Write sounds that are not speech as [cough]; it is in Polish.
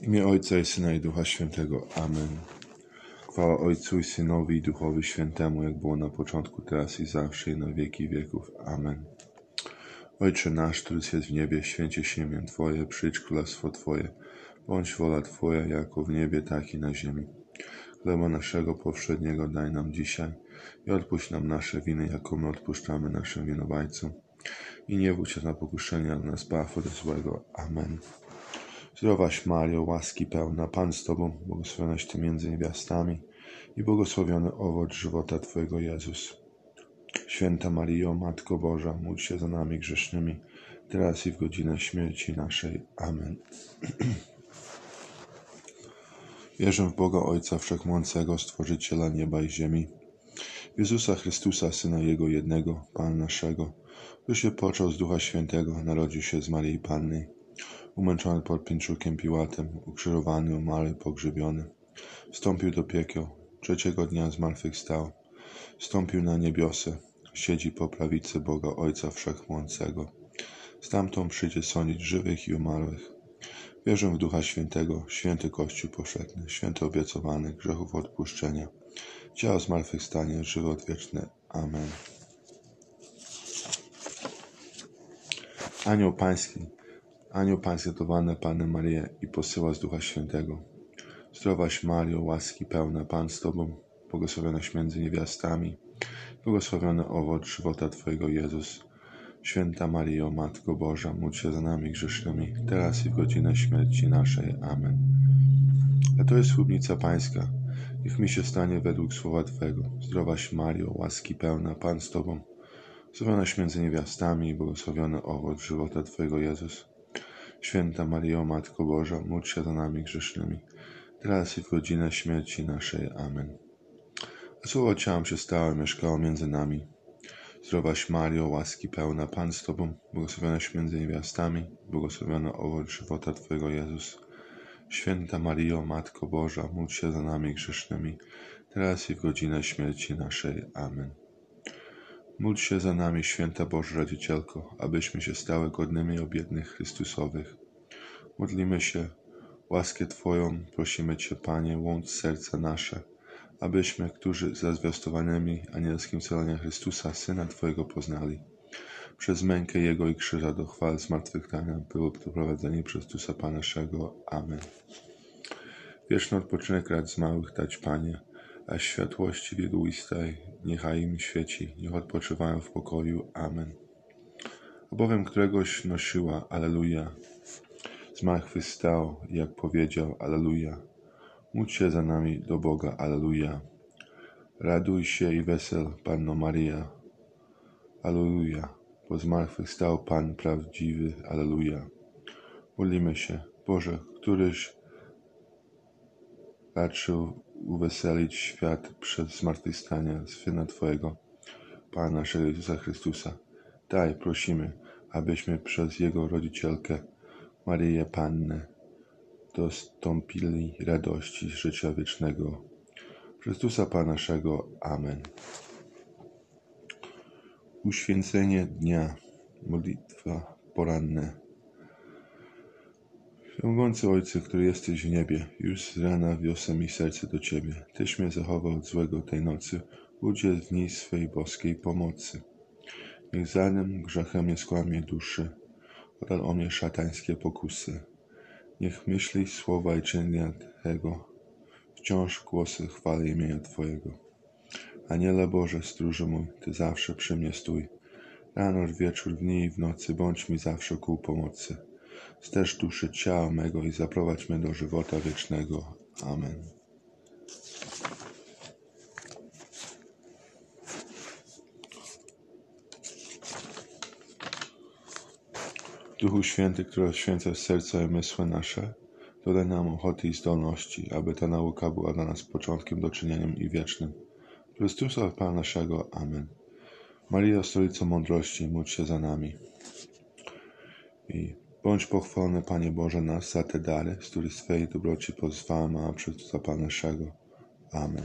W imię Ojca i Syna i Ducha Świętego. Amen. Chwała Ojcu i Synowi i Duchowi Świętemu, jak było na początku, teraz i zawsze i na wieki wieków. Amen. Ojcze nasz, który jest w niebie, święcie się imię Twoje, przyjdź królestwo Twoje. Bądź wola Twoja, jako w niebie, tak i na ziemi. Chleba naszego powszedniego daj nam dzisiaj i odpuść nam nasze winy, jako my odpuszczamy naszym winowajcom. I nie wódź na pokuszenie, ale nas baw od złego. Amen. Zdrowaś Mario, łaski pełna, Pan z Tobą, błogosławionaś Ty między niewiastami i błogosławiony owoc żywota Twojego Jezus. Święta Mario, Matko Boża, módl się za nami grzesznymi, teraz i w godzinę śmierci naszej. Amen. [clears throat] Wierzę w Boga Ojca Wszechmocnego, Stworzyciela nieba i ziemi, Jezusa Chrystusa, Syna Jego jednego, Pan naszego, który się począł z Ducha Świętego, narodził się z Maryi Panny, umęczony pod pięczukiem Piłatem, ukrzyżowany, umarły, pogrzebiony. Wstąpił do piekieł, trzeciego dnia zmartwychwstał, wstąpił na niebiosę, siedzi po prawicy Boga Ojca Wszechmocnego. Stamtąd przyjdzie sądzić żywych i umarłych. Wierzę w Ducha Świętego, święty Kościół powszechny, święty obiecowany, grzechów odpuszczenia, ciało zmartwychwstanie, żywot wieczny. Amen. Anioł Pański, Anioł Pański dowany Panę Marię i posyła z Ducha Świętego. Zdrowaś Mario, łaski pełna, Pan z Tobą, błogosławionaś między niewiastami, błogosławiony owoc żywota Twojego Jezus. Święta Maryjo, Matko Boża, módl się za nami grzesznymi, teraz i w godzinę śmierci naszej. Amen. A to jest chłubnica Pańska. Niech mi się stanie według słowa Twego. Zdrowaś Mario, łaski pełna, Pan z Tobą, błogosławionaś między niewiastami i błogosławiony owoc żywota Twojego Jezus. Święta Maryjo, Matko Boża, módl się za nami grzesznymi, teraz i w godzinę śmierci naszej. Amen. A słowo się stało, mieszkało między nami. Zdrowaś Mario, łaski pełna, Pan z Tobą, błogosławionaś między niewiastami, błogosławiony owoc żywota Twojego Jezus. Święta Maryjo, Matko Boża, módl się za nami grzesznymi, teraz i w godzinę śmierci naszej. Amen. Módl się za nami, święta Boża Rodzicielko, abyśmy się stały godnymi obietnych Chrystusowych. Modlimy się, łaskę Twoją prosimy Cię, Panie, łącz serca nasze, abyśmy, którzy za zwiastowanymi anielskim celeniem Chrystusa, Syna Twojego poznali. Przez mękę Jego i krzyża do chwal zmartwychwstania było doprowadzeni przez Chrystusa Pana naszego. Amen. Wieczny odpoczynek rad z małych dać, Panie, a światłości wiekuistej niechaj im świeci, niech odpoczywają w pokoju. Amen. Albowiem któregoś nosiła, Aleluja, zmartwychwstał, jak powiedział, Aleluja. Módl się za nami do Boga, Aleluja. Raduj się i wesel, Panno Maria, Aleluja, bo zmartwychwstał Pan prawdziwy, Aleluja. Modlimy się, Boże, któryś raczył uweselić świat przez zmartwychwstanie Syna Twojego, Pana naszego Jezusa Chrystusa. Daj, prosimy, abyśmy przez Jego rodzicielkę, Maryję Pannę, dostąpili radości życia wiecznego. Chrystusa Pana naszego. Amen. Uświęcenie dnia. Modlitwa poranna. Wszechmogący Ojcze, który jesteś w niebie, już z rana wiosę mi serce do Ciebie. Tyś mnie zachował od złego tej nocy, udziel w niej swej boskiej pomocy. Niech zanim grzechem nie skłamie duszy, odal o mnie szatańskie pokusy. Niech myśli słowa i czynienia Tego, wciąż głosy chwały imienia Twojego. Aniele Boże, stróży mój, Ty zawsze przy mnie stój. Rano, wieczór, w dni i w nocy, bądź mi zawsze ku pomocy. Steż duszy ciała mego i zaprowadź mnie do żywota wiecznego. Amen. Duchu Święty, który święca serca i mysły nasze, dodaj nam ochoty i zdolności, aby ta nauka była dla nas początkiem doczynieniem i wiecznym. Chrystusa Pana naszego. Amen. Maria, stolico mądrości, módl się za nami. I bądź pochwalony, Panie Boże, nas za te dary, z których swej dobroci pozwałem, a Chrystusa Pana naszego. Amen.